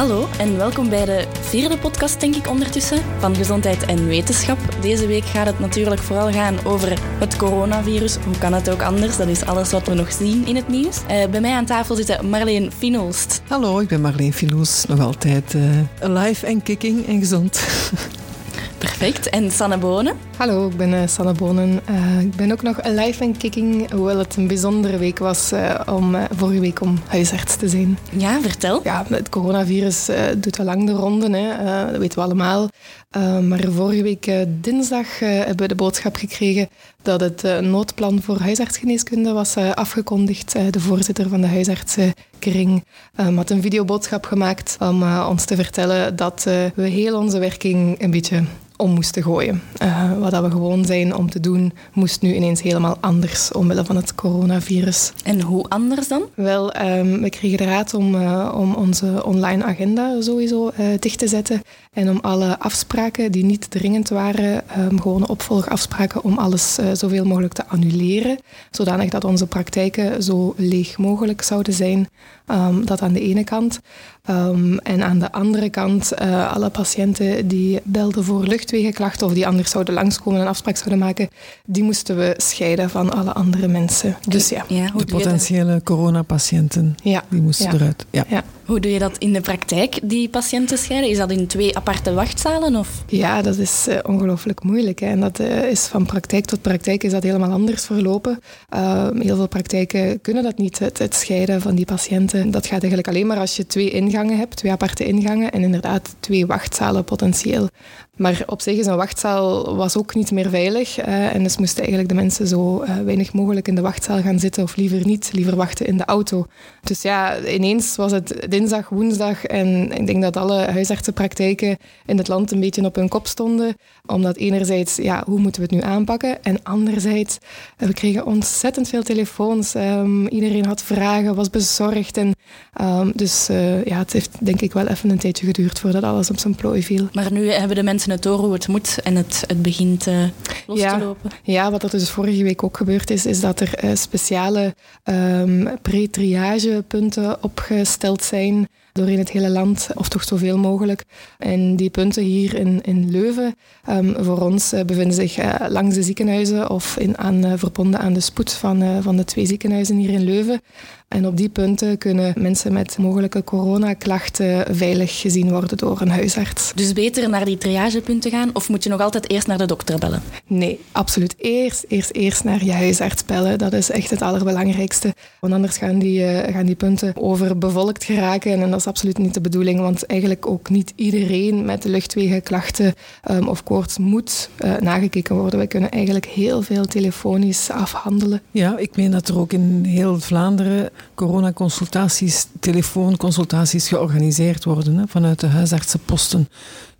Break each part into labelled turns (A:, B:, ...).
A: Hallo en welkom bij de vierde podcast, denk ik ondertussen, van Gezondheid en Wetenschap. Deze week gaat het natuurlijk vooral gaan over het coronavirus. Hoe kan het ook anders? Dat is alles wat we nog zien in het nieuws. Uh, bij mij aan tafel zitten Marleen Finolst.
B: Hallo, ik ben Marleen Finolst. Nog altijd uh, alive en kicking en gezond.
A: Perfect. En Sanne Bonen?
C: Hallo, ik ben uh, Sanne Bonen. Uh, ik ben ook nog live en kicking, hoewel het een bijzondere week was uh, om vorige week om huisarts te zijn.
A: Ja, vertel.
C: Ja, het coronavirus doet al lang de ronde, hè. dat weten we allemaal. maar vorige week dinsdag hebben we de boodschap gekregen dat het noodplan voor huisartsgeneeskunde was afgekondigd. de voorzitter van de had een videoboodschap gemaakt om ons te vertellen dat we heel onze werking een beetje om moesten gooien. Uh, wat we gewoon zijn om te doen, moest nu ineens helemaal anders omwille van het coronavirus.
A: En hoe anders dan?
C: Wel, um, we kregen de raad om, uh, om onze online agenda sowieso uh, dicht te zetten en om alle afspraken die niet dringend waren, um, gewone opvolgafspraken, om alles zoveel mogelijk te annuleren, zodanig dat onze praktijken zo leeg mogelijk zouden zijn. Um, dat aan de ene kant. Um, en aan de andere kant uh, alle patiënten die belden voor luchtwegenklachten of die anders zouden langskomen en een afspraak zouden maken, die moesten we scheiden van alle andere mensen. Dus ja.
B: ja de potentiële coronapatiënten, ja. die moesten
C: ja.
B: eruit. Ja.
C: ja.
A: Hoe doe je dat in de praktijk, die patiënten scheiden? Is dat in twee aparte wachtzalen? Of?
C: Ja, dat is uh, ongelooflijk moeilijk. Hè. En dat uh, is van praktijk tot praktijk is dat helemaal anders verlopen. Uh, heel veel praktijken kunnen dat niet, het, het, scheiden van die patiënten. Dat gaat eigenlijk alleen maar als je twee ingangen hebt, twee aparte ingangen en inderdaad twee wachtzalen potentieel. Maar op zich is een wachtzaal was ook niet meer veilig. en dus moesten eigenlijk de mensen zo weinig mogelijk in de wachtzaal gaan zitten of liever niet, liever wachten in de auto. Dus ja, ineens was het dinsdag, woensdag. En ik denk dat alle huisartsenpraktijken in het land een beetje op hun kop stonden. Omdat enerzijds, ja, hoe moeten we het nu aanpakken? En anderzijds, eh, we kregen ontzettend veel telefoons. Um, iedereen had vragen, was bezorgd. En, um, dus uh, ja, het heeft denk ik wel even een tijdje geduurd voordat alles op zijn plooi viel.
A: Maar nu hebben de mensen het door hoe het moet en het, het begint uh, los
C: ja,
A: te lopen.
C: Ja, wat er dus vorige week ook gebeurd is, is dat er speciale um, pre-triagepunten opgesteld zijn door in het hele land, of toch zoveel mogelijk. En die punten hier in, in Leuven, um, voor ons uh, bevinden zich uh, langs de ziekenhuizen of in, aan, uh, verbonden aan de spoed van, van de twee ziekenhuizen hier in Leuven. En op die punten kunnen mensen met mogelijke coronaklachten veilig gezien worden door een huisarts.
A: Dus beter naar die triagepunten gaan of moet je nog altijd eerst naar de dokter bellen?
C: Nee, absoluut. Eerst, eerst, eerst naar je huisarts bellen. Dat is echt het allerbelangrijkste. Want anders gaan die, uh, gaan die punten overbevolkt geraken. En dat is absoluut niet de bedoeling. Want eigenlijk ook niet iedereen met luchtwegenklachten um, of koorts moet uh, nagekeken worden. We kunnen eigenlijk heel veel telefonisch afhandelen.
B: Ja, ik meen dat er ook in heel Vlaanderen coronaconsultaties, telefoonconsultaties georganiseerd worden hè, vanuit de huisartsenposten.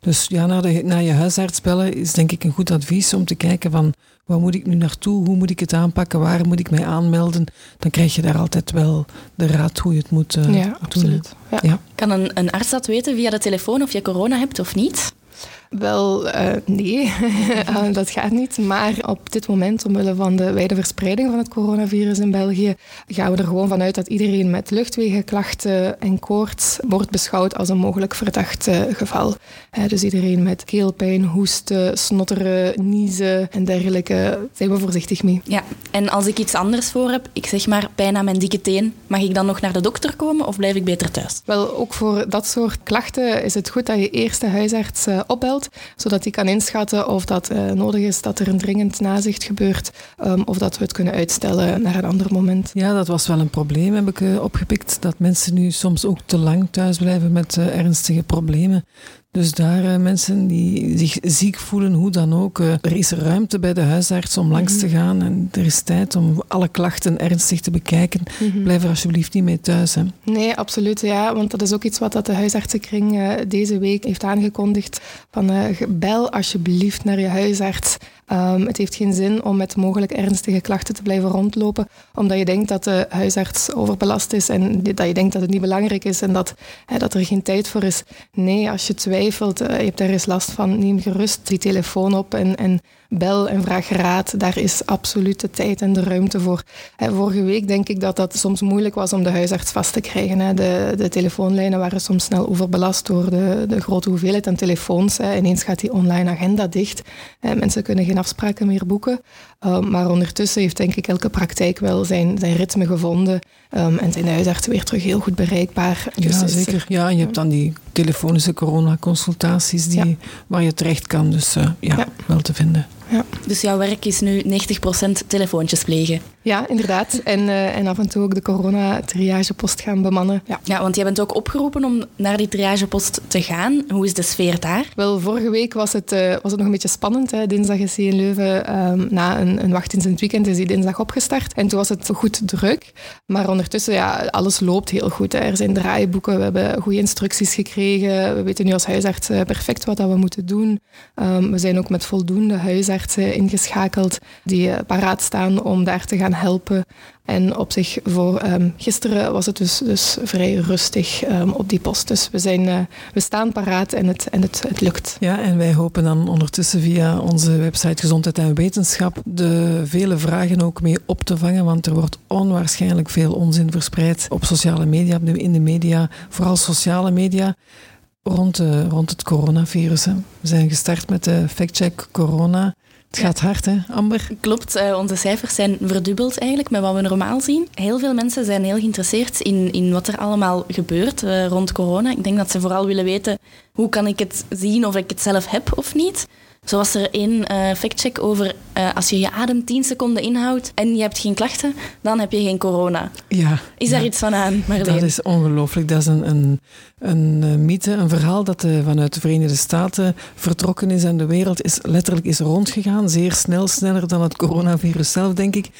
B: Dus ja, naar, de, naar je huisarts bellen is denk ik een goed advies om te kijken van waar moet ik nu naartoe, hoe moet ik het aanpakken, waar moet ik mij aanmelden. Dan krijg je daar altijd wel de raad hoe je het moet uh,
C: ja,
B: doen.
C: Absoluut. Ja.
B: Ja.
A: Kan een, een arts dat weten via de telefoon of je corona hebt of niet?
C: Wel, uh, nee, dat gaat niet. Maar op dit moment, omwille van de wijde verspreiding van het coronavirus in België, gaan we er gewoon vanuit dat iedereen met luchtwegenklachten en koorts wordt beschouwd als een mogelijk verdacht uh, geval. Uh, dus iedereen met keelpijn, hoesten, snotteren, niezen en dergelijke, zijn we voorzichtig mee.
A: Ja, en als ik iets anders voor heb, ik zeg maar pijn aan mijn dikke teen, mag ik dan nog naar de dokter komen of blijf ik beter thuis?
C: Wel, ook voor dat soort klachten is het goed dat je eerst de huisarts opbelt zodat hij kan inschatten of dat uh, nodig is dat er een dringend nazicht gebeurt um, of dat we het kunnen uitstellen naar een ander moment.
B: Ja, dat was wel een probleem, heb ik uh, opgepikt. Dat mensen nu soms ook te lang thuis blijven met uh, ernstige problemen. Dus daar uh, mensen die zich ziek voelen, hoe dan ook. Uh, er is ruimte bij de huisarts om langs te gaan. En er is tijd om alle klachten ernstig te bekijken. Mm -hmm. Blijf er alsjeblieft niet mee thuis. Hè.
C: Nee, absoluut. Ja, want dat is ook iets wat dat de huisartsenkring uh, deze week heeft aangekondigd. Van bel alsjeblieft naar je huisarts. Um, het heeft geen zin om met mogelijk ernstige klachten te blijven rondlopen, omdat je denkt dat de huisarts overbelast is en dat je denkt dat het niet belangrijk is en dat, dat er geen tijd voor is. Nee, als je twijfelt, uh, je hebt daar eens last van, neem gerust die telefoon op en, en bel en vraag raad. Daar is absoluut de tijd en de ruimte voor. vorige week denk ik dat dat soms moeilijk was om de huisarts vast te krijgen. Hè. De, de telefoonlijnen waren soms snel overbelast door de, de grote hoeveelheid aan telefoons. Hè. Ineens gaat die online agenda dicht. Mensen kunnen geen afspraken meer boeken. Ehm, maar ondertussen heeft denk ik elke praktijk wel zijn, zijn ritme gevonden. Um, en zijn de huisartsen weer terug heel goed bereikbaar.
B: Dus ja, zeker. Ja, en je hebt dan die telefonische coronaconsultaties die, waar je terecht kan. Dus uh, ja, ja, wel te vinden.
A: Ja. Dus jouw werk is nu 90% telefoontjes plegen?
C: Ja, inderdaad. En, uh, en af en toe ook de corona-triagepost gaan bemannen.
A: Ja. ja, want jij bent ook opgeroepen om naar die triagepost te gaan. Hoe is de sfeer daar?
C: Wel, vorige week was het, uh, was het nog een beetje spannend. Hè. Dinsdag is hij in Leuven, um, na een, een wachtdienst in het weekend, is hij dinsdag opgestart. En toen was het goed druk. Maar ondertussen, ja, alles loopt heel goed. Hè. Er zijn draaiboeken, we hebben goede instructies gekregen. We weten nu als huisarts uh, perfect wat dat we moeten doen. Um, we zijn ook met voldoende huisartsen ingeschakeld die paraat staan om daar te gaan helpen. En op zich, voor um, gisteren was het dus, dus vrij rustig um, op die post. Dus we, zijn, uh, we staan paraat en, het, en het, het lukt.
B: Ja, en wij hopen dan ondertussen via onze website Gezondheid en Wetenschap de vele vragen ook mee op te vangen. Want er wordt onwaarschijnlijk veel onzin verspreid op sociale media, in de media, vooral sociale media. Rond, de, rond het coronavirus. We zijn gestart met de factcheck corona. Het gaat hard, hè, Amber?
A: Klopt, uh, onze cijfers zijn verdubbeld eigenlijk met wat we normaal zien. Heel veel mensen zijn heel geïnteresseerd in, in wat er allemaal gebeurt uh, rond corona. Ik denk dat ze vooral willen weten hoe kan ik het zien of ik het zelf heb of niet. Zo was er één uh, factcheck over uh, als je je adem 10 seconden inhoudt en je hebt geen klachten, dan heb je geen corona.
B: Ja.
A: Is daar iets van aan, Marleen?
B: Dat is ongelooflijk. Dat is een, een, een uh, mythe, een verhaal dat vanuit de Verenigde Staten vertrokken is en de wereld is letterlijk is rondgegaan. Zeer snel, sneller dan het coronavirus zelf, denk ik.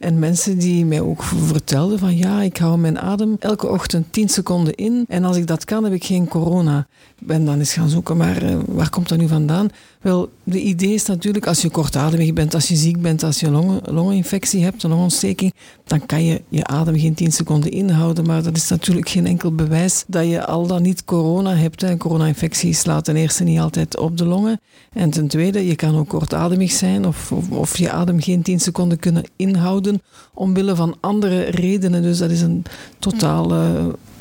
B: En mensen die mij ook vertelden van ja, ik hou mijn adem elke ochtend 10 seconden in en als ik dat kan, heb ik geen corona. Ben dan eens gaan zoeken, maar waar komt dat nu vandaan? Wel, de idee is natuurlijk, als je kortademig bent, als je ziek bent, als je een longeninfectie hebt, een longontsteking, dan kan je je adem geen 10 seconden inhouden. Maar dat is natuurlijk geen enkel bewijs dat je al dan niet corona hebt. Een corona-infectie slaat ten eerste niet altijd op de longen. En ten tweede, je kan ook kortademig zijn of, of, je adem geen 10 seconden kunnen inhouden omwille van andere redenen. Dus dat is een totaal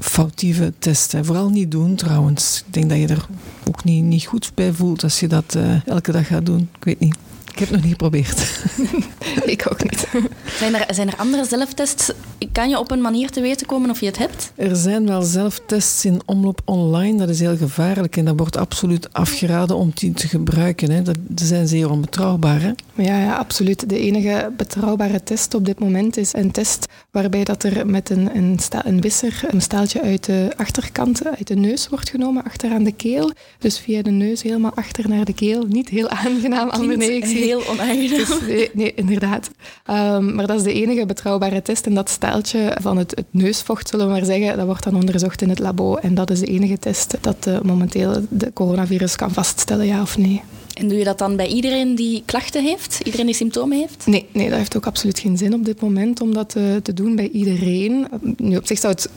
B: foutieve test. Vooral niet doen trouwens. Ik denk dat je er ook niet, niet goed bij voelt als je dat uh, elke dag gaat doen. Ik weet niet. Ik heb het nog niet geprobeerd.
C: ik ook niet.
A: Zijn er, zijn er andere zelftests? Kan je op een manier te weten komen of je het hebt?
B: Er zijn wel zelftests in omloop online. Dat is heel gevaarlijk en dat wordt absoluut afgeraden om die te gebruiken. Hè. Dat, die zijn zeer onbetrouwbaar. Hè?
C: Ja, ja, absoluut. De enige betrouwbare test op dit moment is een test waarbij dat er met een, een, sta, een wisser een staaltje uit de achterkant, uit de neus wordt genomen, achter aan de keel. Dus via de neus helemaal achter naar de keel. Niet heel aangenaam. Nee, ik zie
A: heel onaangenaam.
C: Dus, nee, inderdaad. Um, maar dat is de enige betrouwbare test. En dat staaltje van het, het, neusvocht, zullen we maar zeggen, dat wordt dan onderzocht in het labo. En dat is de enige test dat uh, momenteel de coronavirus kan vaststellen, ja of nee.
A: En doe je dat dan bij iedereen die klachten heeft? Iedereen die symptomen heeft?
C: Nee, nee dat heeft ook absoluut geen zin op dit moment om dat te, te doen bij iedereen. Nu, op zich zou het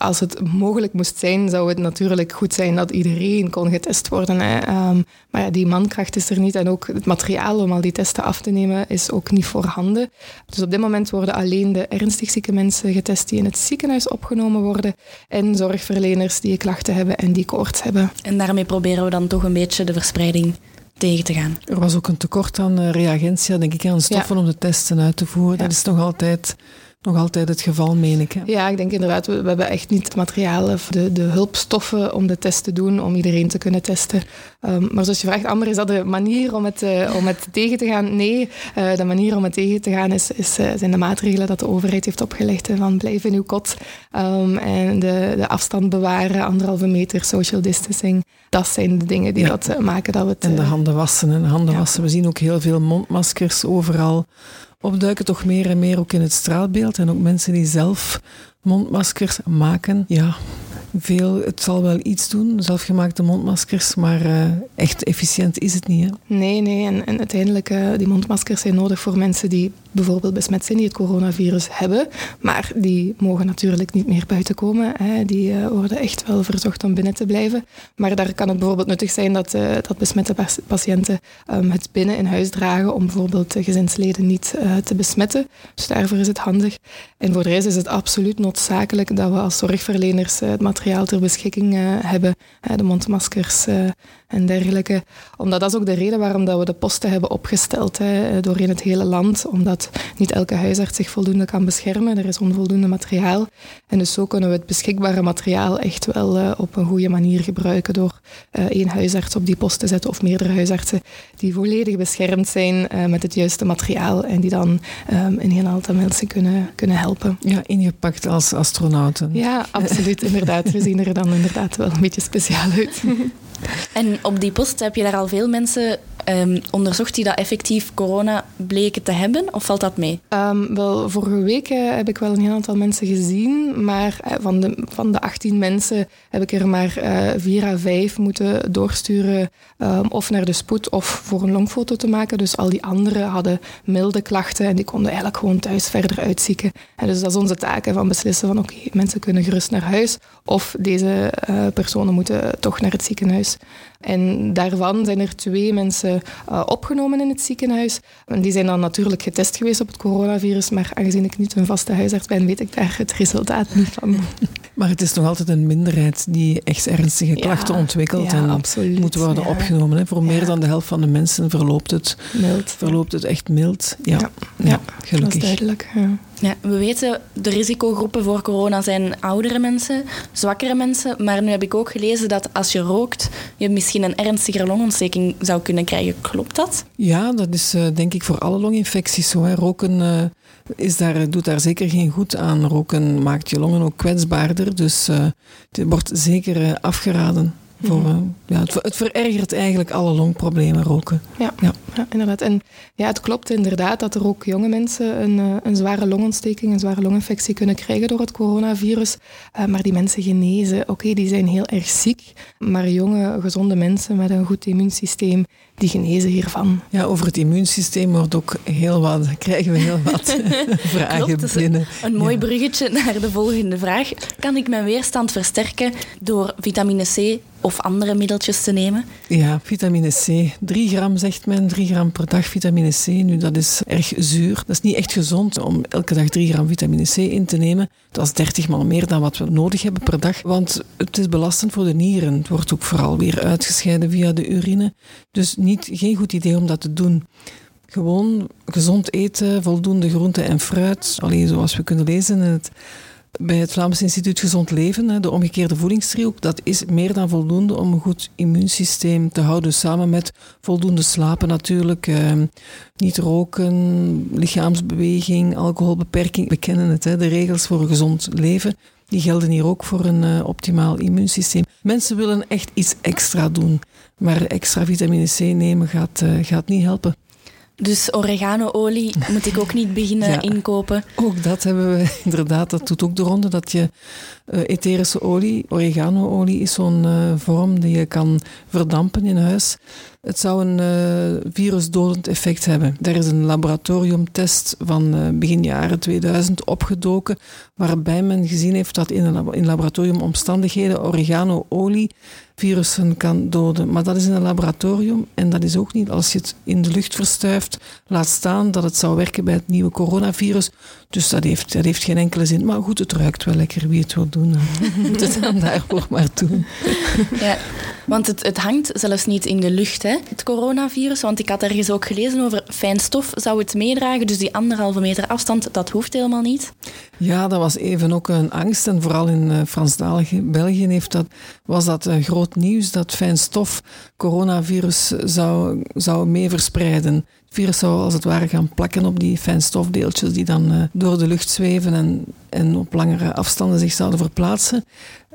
C: als het mogelijk moest zijn, zou het natuurlijk goed zijn dat iedereen kon getest worden. Hè. Um, maar ja, die mankracht is er niet en ook het materiaal om al die testen af te nemen is ook niet voorhanden. Dus op dit moment worden alleen de ernstig zieke mensen getest die in het ziekenhuis opgenomen worden en zorgverleners die klachten hebben en die koorts hebben.
A: En daarmee proberen we dan toch een beetje de verspreiding tegen te gaan.
B: Er was ook een tekort aan uh, reagentia, denk ik, aan stoffen om de testen uit te voeren. Dat is nog altijd nog altijd het geval, meen ik. Hè?
C: Ja, ik denk inderdaad, we, we, hebben echt niet het materiaal of de, de hulpstoffen om de test te doen, om iedereen te kunnen testen. Um, maar zoals je vraagt, Amber, is dat de manier om het, uh, om het tegen te gaan? Nee, uh, de manier om het tegen te gaan is, is, uh, zijn de maatregelen dat de overheid heeft opgelegd. van blijf in uw kot um, en de, de afstand bewaren, anderhalve meter, social distancing. Dat zijn de dingen die ja. dat maken dat we het...
B: En de handen wassen. En de handen ja. wassen. We zien ook heel veel mondmaskers overal opduiken, toch meer en meer ook in het straatbeeld. En ook mensen die zelf mondmaskers maken. Ja, veel, het zal wel iets doen, zelfgemaakte mondmaskers, maar uh, echt efficiënt is het niet. Hè?
C: Nee, nee. En, en uiteindelijk, uh, die mondmaskers zijn nodig voor mensen die bijvoorbeeld besmet die het coronavirus hebben. Maar die mogen natuurlijk niet meer buiten komen. Hè. Die uh, worden echt wel verzocht om binnen te blijven. Maar daar kan het bijvoorbeeld nuttig zijn dat, uh, dat besmette patiënten um, het binnen in huis dragen om bijvoorbeeld de gezinsleden niet uh, te besmetten. Dus daarvoor is het handig. En voor de rest is het absoluut noodzakelijk dat we als zorgverleners het materiaal ter beschikking hebben. de mondmaskers en dergelijke. Omdat dat is ook de reden waarom dat we de posten hebben opgesteld hè, doorheen het hele land. Omdat niet elke huisarts zich voldoende kan beschermen. Er is onvoldoende materiaal. En dus zo kunnen we het beschikbare materiaal echt wel uh, op een goede manier gebruiken door uh, één huisarts op die post te zetten of meerdere huisartsen die volledig beschermd zijn uh, met het juiste materiaal en die dan um, een heel aantal mensen kunnen, kunnen helpen.
B: Ja, ingepakt als astronauten.
C: Ja, absoluut. inderdaad. We zien er dan inderdaad wel een beetje speciaal uit.
A: En op die post heb je daar al veel mensen um, onderzocht die dat effectief corona bleken te hebben? Of valt dat mee?
C: Um, wel, vorige week uh, heb ik wel een heel aantal mensen gezien. Maar uh, van, de, van de 18 mensen heb ik er maar uh, 4 à 5 moeten doorsturen. Um, of naar de spoed of voor een longfoto te maken. Dus al die anderen hadden milde klachten. En die konden eigenlijk gewoon thuis verder uitzieken. En dus dat is onze taak. Van beslissen van oké, mensen kunnen gerust naar huis. Of deze personen moeten toch naar het ziekenhuis. En daarvan zijn er twee mensen uh, opgenomen in het ziekenhuis. En die zijn dan natuurlijk getest geweest op het coronavirus, maar aangezien ik niet een vaste huisarts ben, weet ik daar het resultaat niet van.
B: Maar het is nog altijd een minderheid die echt ernstige klachten ja, ontwikkelt
C: ja,
B: en
C: absoluut,
B: moet worden
C: ja.
B: opgenomen. Hè. Voor meer dan de helft van de mensen verloopt het,
C: mild.
B: verloopt het echt mild. Ja, ja, gelukkig.
C: Dat is duidelijk.
A: Ja, we weten, de risicogroepen voor corona zijn oudere mensen, zwakkere mensen. Maar nu heb ik ook gelezen dat als je rookt, je misschien een ernstigere longontsteking zou kunnen krijgen. Klopt dat?
B: Ja, dat is uh, denk ik voor alle longinfecties zo. Hè. Roken uh, is daar, doet daar zeker geen goed aan. Roken maakt je longen ook kwetsbaarder. Dus uh, het wordt zeker afgeraden. Voor, mm-hmm. Ja, het, het, verergert eigenlijk alle longproblemen, roken.
C: Ja, ja. ja, inderdaad. En ja, het klopt inderdaad dat er ook jonge mensen een, een zware longontsteking, een zware longinfectie kunnen krijgen door het coronavirus. Uh, maar die mensen genezen. Oké, okay, die zijn heel erg ziek. Maar jonge, gezonde mensen met een goed immuunsysteem, die genezen hiervan.
B: Ja, over het immuunsysteem wordt ook heel wat, krijgen we heel wat vragen
A: Klopt,
B: binnen.
A: Een mooi ja. bruggetje naar de volgende vraag. Kan ik mijn weerstand versterken door vitamine C of andere te nemen?
B: Ja, vitamine C. 3 gram zegt men, 3 gram per dag vitamine C. Nu, dat is erg zuur. Dat is niet echt gezond om elke dag 3 gram vitamine C in te nemen. Dat is 30 maal meer dan wat we nodig hebben per dag. Want het is belastend voor de nieren. Het wordt ook vooral weer uitgescheiden via de urine. Dus niet, geen goed idee om dat te doen. Gewoon gezond eten, voldoende groente en fruit. Alleen zoals we kunnen lezen in het bij het Vlaams Instituut Gezond Leven, de omgekeerde voedingsdriehoek, dat is meer dan voldoende om een goed immuunsysteem te houden. Samen met voldoende slapen natuurlijk, eh, niet roken, lichaamsbeweging, alcoholbeperking. We kennen het, de regels voor een gezond leven. Die gelden hier ook voor een uh, optimaal immuunsysteem. Mensen willen echt iets extra doen, maar extra vitamine C nemen gaat, uh, gaat niet helpen.
A: Dus oregano-olie moet ik ook niet beginnen ja, inkopen.
B: Ook dat hebben we inderdaad. Dat doet ook de ronde. Dat je uh, etherische olie, oregano-olie, is zo'n uh, vorm die je kan verdampen in huis. Het zou een uh, virusdodend effect hebben. Er is een laboratoriumtest van begin jaren 2000 opgedoken, waarbij men gezien heeft dat in, een, in laboratoriumomstandigheden oregano-olie virussen kan doden. Maar dat is in een laboratorium en dat is ook niet als je het in de lucht verstuift. Laat staan dat het zou werken bij het nieuwe coronavirus. Dus dat heeft, dat heeft geen enkele zin. Maar goed, het ruikt wel lekker wie het wil doen. Moet het dan daarvoor maar doen.
A: Ja, want het, het hangt zelfs niet in de lucht, hè, het coronavirus. Want ik had ergens ook gelezen over fijn stof zou het meedragen. Dus die anderhalve meter afstand, dat hoeft helemaal niet.
B: Ja, dat was even ook een angst. En vooral in uh, Franstalige België heeft dat, was dat uh, groot nieuws dat fijn stof coronavirus zou, zou mee verspreiden. Het virus zou als het ware gaan plakken op die fijnstofdeeltjes die dan uh, door de lucht zweven en, en op langere afstanden zich zouden verplaatsen.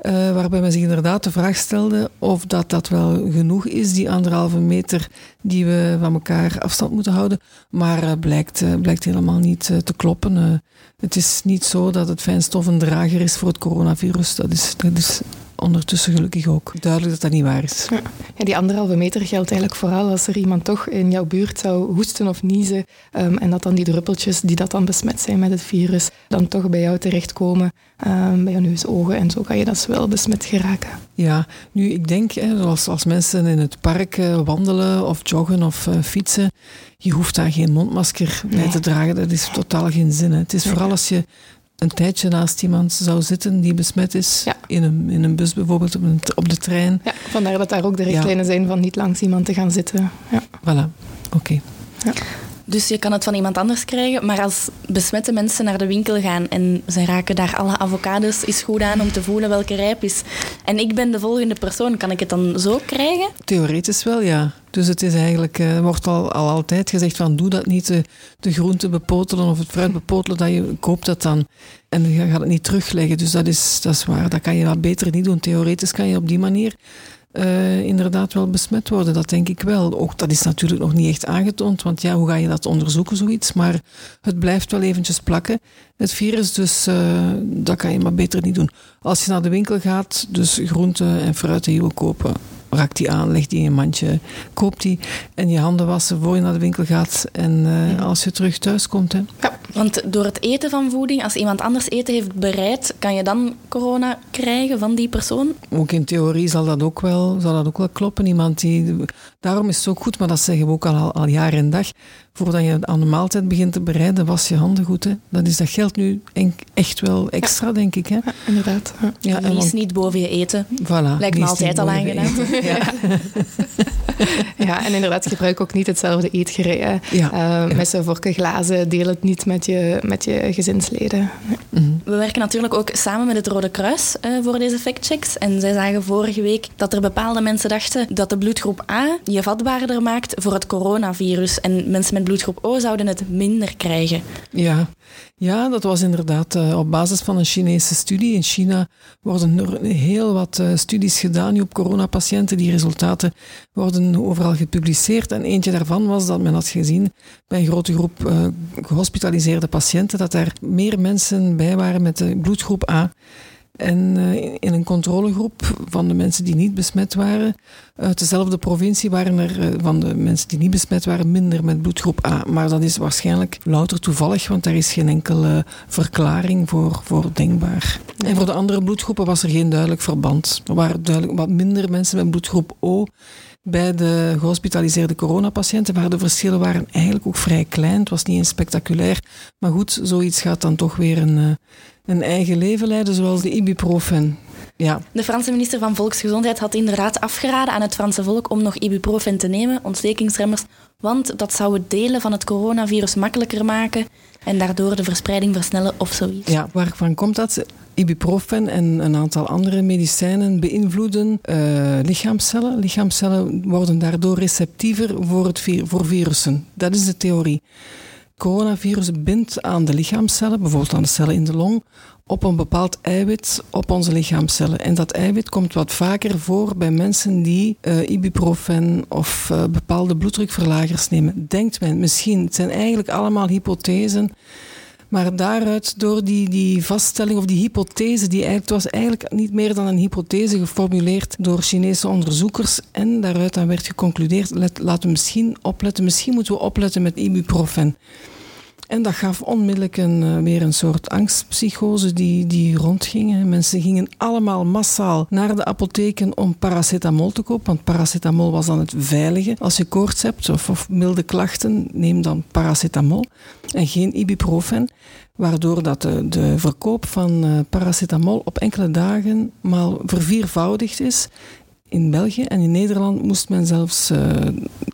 B: Uh, waarbij men zich inderdaad de vraag stelde of dat, dat wel genoeg is, die anderhalve meter die we van elkaar afstand moeten houden. Maar uh, blijkt, blijkt helemaal niet te kloppen. het is niet zo dat het fijnstof een drager is voor het coronavirus. Dat is, dat is ondertussen gelukkig ook duidelijk dat dat niet waar is.
C: Ja. ja die anderhalve meter geldt eigenlijk vooral als er iemand toch in jouw buurt zou hoesten of niezen um, en dat dan die druppeltjes die dat dan besmet zijn met het virus dan toch bij jou terechtkomen, um, bij je neus, ogen en zo kan je dat wel besmet geraken.
B: Ja, nu ik denk, hè, als, als mensen in het park uh, wandelen of joggen of uh, fietsen, je hoeft daar geen mondmasker nee. bij te dragen. Dat is totaal geen zin. Hè. Het is vooral als je een tijdje naast iemand zou zitten die besmet is, ja. in, een, in een bus bijvoorbeeld, op, een, op de trein.
C: Ja, vandaar dat daar ook de richtlijnen ja. zijn van niet langs iemand te gaan zitten. Ja.
B: Voilà, oké. Okay.
A: Ja. Dus je kan het van iemand anders krijgen, maar als besmette mensen naar de winkel gaan en ze raken daar alle avocados is goed aan om te voelen welke rijp is. En ik ben de volgende persoon, kan ik het dan zo krijgen?
B: Theoretisch wel, ja. Dus het is eigenlijk, er wordt al, al altijd gezegd van doe dat niet, de, de groente bepotelen of het fruit bepotelen, dat je koopt dat dan. En je gaat het niet terugleggen. Dus dat is, dat is waar, dat kan je wat beter niet doen. Theoretisch kan je op die manier uh, inderdaad wel besmet worden. Dat denk ik wel. Ook dat is natuurlijk nog niet echt aangetoond, want ja, hoe ga je dat onderzoeken, zoiets? Maar het blijft wel eventjes plakken, het virus, dus uh, dat kan je maar beter niet doen. Als je naar de winkel gaat, dus groenten en fruit die je wil kopen, raak die aan, leg die in een mandje, koop die en je handen wassen voor je naar de winkel gaat en uh, als je terug thuis komt. Hè.
A: Ja, want door het eten van voeding, als iemand anders eten heeft bereid, kan je dan corona krijgen van die persoon?
B: Ook in theorie zal dat ook wel, zal dat ook wel kloppen. Iemand die, daarom is het ook goed, maar dat zeggen we ook al, al jaar en dag, voordat je aan de maaltijd begint te bereiden, was je handen goed. Hè. Dat, is, dat geldt nu echt wel extra,
C: ja.
B: denk ik. Hè.
C: Ja, inderdaad.
A: Ja. Ja, Lies niet boven je eten.
B: Voilà,
A: Lijkt me altijd al aangenaam.
C: Ja. ja, en inderdaad, gebruik ook niet hetzelfde eetgerei. Ja. Uh, Messen, vorken, glazen, deel het niet met je, met je gezinsleden.
A: Mm. We werken natuurlijk ook samen met het Rode Kruis uh, voor deze factchecks. En zij zagen vorige week dat er bepaalde mensen dachten dat de bloedgroep A je vatbaarder maakt voor het coronavirus. En mensen met bloedgroep O zouden het minder krijgen.
B: Ja, ja dat was inderdaad uh, op basis van een Chinese studie. In China worden er heel wat uh, studies gedaan op coronapatiënten. Die resultaten worden overal gepubliceerd. En eentje daarvan was dat men had gezien bij een grote groep uh, gehospitaliseerde patiënten dat er meer mensen bij waren met de bloedgroep A. En uh, in een controlegroep van de mensen die niet besmet waren, uit dezelfde provincie waren er uh, van de mensen die niet besmet waren minder met bloedgroep A. Maar dat is waarschijnlijk louter toevallig, want daar is geen enkele verklaring voor, voor denkbaar. En voor de andere bloedgroepen was er geen duidelijk verband. Er waren duidelijk wat minder mensen met bloedgroep O bij de gehospitaliseerde coronapatiënten, waar de verschillen waren eigenlijk ook vrij klein. Het was niet eens spectaculair. Maar goed, zoiets gaat dan toch weer een, uh, een eigen leven leiden, zoals de ibuprofen. Ja.
A: De Franse minister van Volksgezondheid had inderdaad afgeraden aan het Franse volk om nog ibuprofen te nemen, ontstekingsremmers, want dat zou het delen van het coronavirus makkelijker maken en daardoor de verspreiding versnellen of zoiets.
B: Ja, waarvan komt dat? Ibuprofen en een aantal andere medicijnen beïnvloeden uh, lichaamcellen. Lichaamcellen worden daardoor receptiever voor, het vir voor virussen. Dat is de theorie. Coronavirus bindt aan de lichaamcellen, bijvoorbeeld aan de cellen in de long, op een bepaald eiwit op onze lichaamcellen. En dat eiwit komt wat vaker voor bij mensen die uh, ibuprofen of uh, bepaalde bloeddrukverlagers nemen. Denkt men misschien. Het zijn eigenlijk allemaal hypothesen. Maar daaruit, door die, die vaststelling of die hypothese, die eigenlijk, het was eigenlijk niet meer dan een hypothese geformuleerd door Chinese onderzoekers. En daaruit dan werd geconcludeerd, let, laten we misschien opletten, misschien moeten we opletten met ibuprofen. En dat gaf onmiddellijk een, uh, weer een soort angstpsychose die, die rondging. Mensen gingen allemaal massaal naar de apotheken om paracetamol te kopen. Want paracetamol was dan het veilige. Als je koorts hebt of, of milde klachten, neem dan paracetamol en geen ibuprofen. Waardoor dat de, de verkoop van uh, paracetamol op enkele dagen maal verviervoudigd is in België en in Nederland moest men zelfs, uh,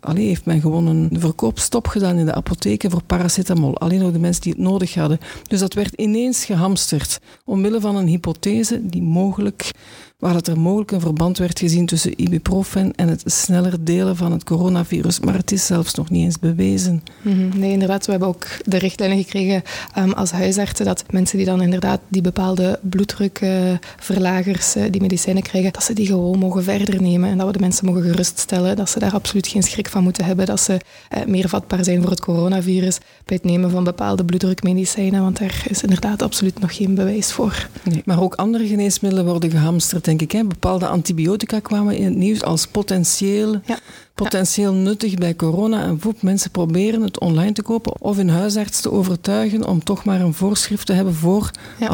B: allee, heeft men gewoon een verkoopstop gedaan in de apotheken voor paracetamol. Alleen nog de mensen die het nodig hadden. Dus dat werd ineens gehamsterd. Omwille van een hypothese die mogelijk, waar dat er mogelijk een verband werd gezien tussen ibuprofen en het sneller delen van het coronavirus. Maar het is zelfs nog niet eens bewezen.
C: -hmm. Nee, inderdaad. We hebben ook de richtlijnen gekregen um, als huisartsen dat mensen die dan inderdaad die bepaalde bloeddrukverlagers, uh, uh, die medicijnen krijgen, dat ze die gewoon mogen verder nemen en dat we de mensen mogen geruststellen dat ze daar absoluut geen schrik van moeten hebben, dat ze uh, meer vatbaar zijn voor het coronavirus bij het nemen van bepaalde bloeddrukmedicijnen, want daar is inderdaad absoluut nog geen bewijs voor.
B: Nee, maar ook andere geneesmiddelen worden gehamsterd denk ik. Hè. Bepaalde antibiotica kwamen in het nieuws als potentieel,
C: Ja.
B: potentieel nuttig bij corona. En voep, mensen proberen het online te kopen of hun huisarts te overtuigen om toch maar een voorschrift te hebben voor
C: Ja.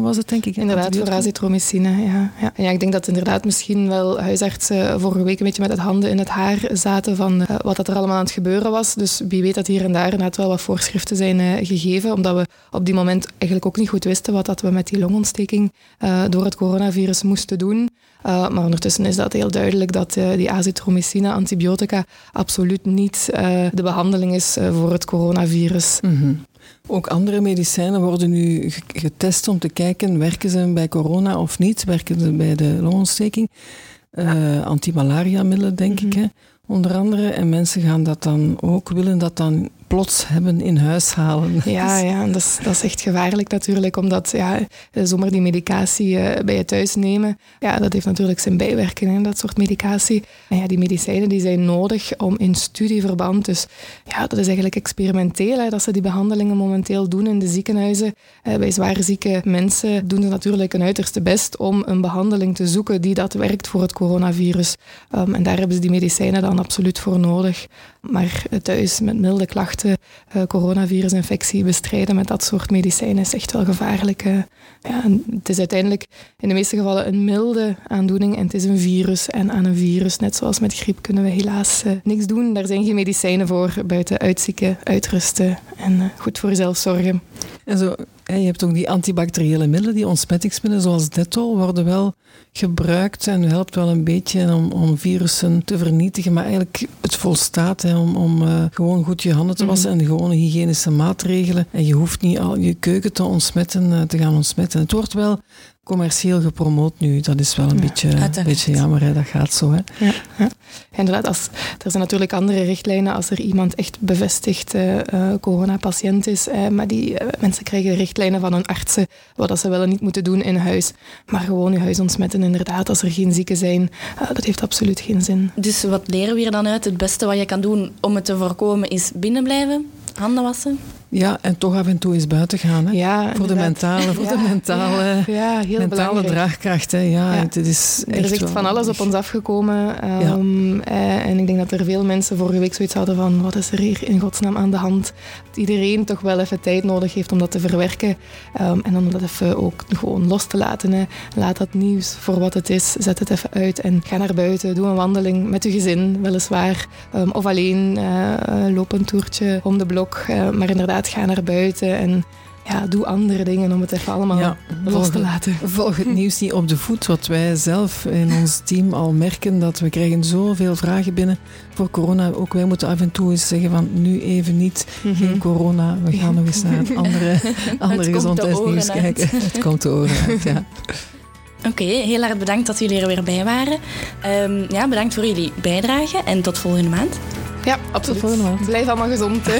B: was het denk ik.
C: Inderdaad, voor azitromycine. Ja, ja. Ja, ik denk dat inderdaad misschien wel huisartsen vorige week een beetje met het handen in het haar zaten van eh, wat dat er allemaal aan het gebeuren was. Dus wie weet dat hier en daar inderdaad wel wat voorschriften zijn eh, gegeven, omdat we op die moment eigenlijk ook niet goed wisten wat dat we met die longontsteking eh, door het coronavirus moesten doen. Uh, maar ondertussen is dat heel duidelijk dat uh, die azitromycine, antibiotica, absoluut niet uh, de behandeling is voor het coronavirus.
B: Mm -hmm. Ook andere medicijnen worden nu getest om te kijken, werken ze bij corona of niet? Werken ze bij de longontsteking? Antimalaria-middelen, denk mm -hmm. ik, hè? Onder andere. En mensen gaan dat dan ook, willen dat dan plots hebben in huis halen.
C: Ja, ja dat, is, dat is echt gevaarlijk natuurlijk, omdat ja, zomaar die medicatie uh, bij je thuis nemen, ja, dat heeft natuurlijk zijn bijwerkingen, dat soort medicatie. En ja, die medicijnen die zijn nodig om in studieverband, dus ja, dat is eigenlijk experimenteel, hè, dat ze die behandelingen momenteel doen in de ziekenhuizen. Uh, bij zwaar zieke mensen doen ze natuurlijk hun uiterste best om een behandeling te zoeken die dat werkt voor het coronavirus. Um, en daar hebben ze die medicijnen dan absoluut voor nodig. Maar thuis met milde klachten, uh, coronavirusinfectie bestrijden met dat soort medicijnen is echt wel gevaarlijk. En het is uiteindelijk in de meeste gevallen een milde aandoening en het is een virus. En aan een virus, net zoals met griep, kunnen we helaas uh, niks doen. Daar zijn geen medicijnen voor, buiten uitzieken, uitrusten en goed voor jezelf zorgen.
B: En zo, je hebt ook die antibacteriële middelen, die ontsmettingsmiddelen zoals Dettol, worden wel gebruikt en helpt wel een beetje om, om virussen te vernietigen. Maar eigenlijk het volstaat hè, om, om uh, gewoon goed je handen te wassen mm -hmm. en gewone hygiënische maatregelen. En je hoeft niet al je keuken te ontsmetten, uh, te gaan ontsmetten. Het wordt wel commercieel gepromoot nu. Dat is wel een ja, beetje, een beetje jammer, hè? dat gaat zo. Hè?
C: Ja, ja. Inderdaad, als, er zijn natuurlijk andere richtlijnen als er iemand echt bevestigd uh, coronapatiënt is. Uh, maar die mensen krijgen richtlijnen van hun artsen wat dat ze wel en niet moeten doen in huis. Maar gewoon je huis ontsmetten, inderdaad, als er geen zieken zijn, dat heeft absoluut geen zin.
A: Dus wat leren we hier dan uit? Het beste wat je kan doen om het te voorkomen is binnen blijven, handen wassen?
B: Ja, en toch af en toe eens buiten gaan. Hè?
C: Ja,
B: voor de mentale, voor
C: ja,
B: de mentale,
C: ja, heel
B: mentale draagkracht. Hè?
C: Ja.
B: Het is
C: er is echt van alles op ons afgekomen. Um, eh, en ik denk dat er veel mensen vorige week zoiets hadden van wat is er hier in godsnaam aan de hand? Dat iedereen toch wel even tijd nodig heeft om dat te verwerken. Um, en om dat even ook gewoon los te laten. Hè? Laat dat nieuws voor wat het is. Zet het even uit en ga naar buiten. Doe een wandeling met je gezin, weliswaar. Um, of alleen uh, loop een toertje om de blok. Uh, maar inderdaad, ga naar buiten en ja, doe andere dingen om het even allemaal
B: ja,
C: los
B: volg,
C: te laten.
B: Volg het nieuws niet op de voet. Wat wij zelf in ons team al merken, dat we krijgen zoveel vragen binnen voor corona. Ook wij moeten af en toe eens zeggen van nu even niet, mm -hmm. geen corona. We gaan nog eens naar het andere, andere gezondheidsnieuws kijken. Het komt de oren uit, ja.
A: Oké, okay, heel erg bedankt dat jullie er weer bij waren. Um, ja, bedankt voor jullie bijdrage en tot volgende maand.
C: Ja, absoluut. Blijf allemaal gezond. Hè.